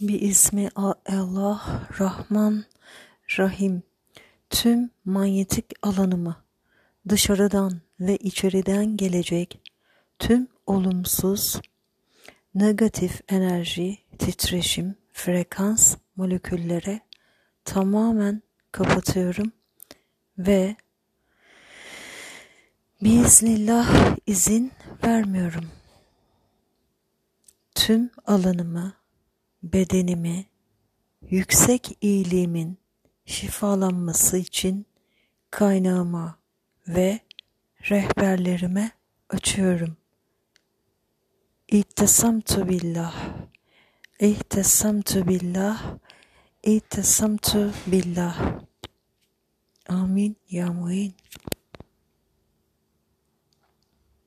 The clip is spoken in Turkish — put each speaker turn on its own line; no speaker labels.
Bir ismi Allah Rahman Rahim tüm manyetik alanımı dışarıdan ve içeriden gelecek tüm olumsuz negatif enerji, titreşim, frekans moleküllere tamamen kapatıyorum ve biiznillah izin vermiyorum. Tüm alanımı, bedenimi, yüksek iyiliğimin şifalanması için kaynağıma ve rehberlerime açıyorum. İttesamtu billah. İhtesamtu billah. İhtesamtu billah. Amin ya muin.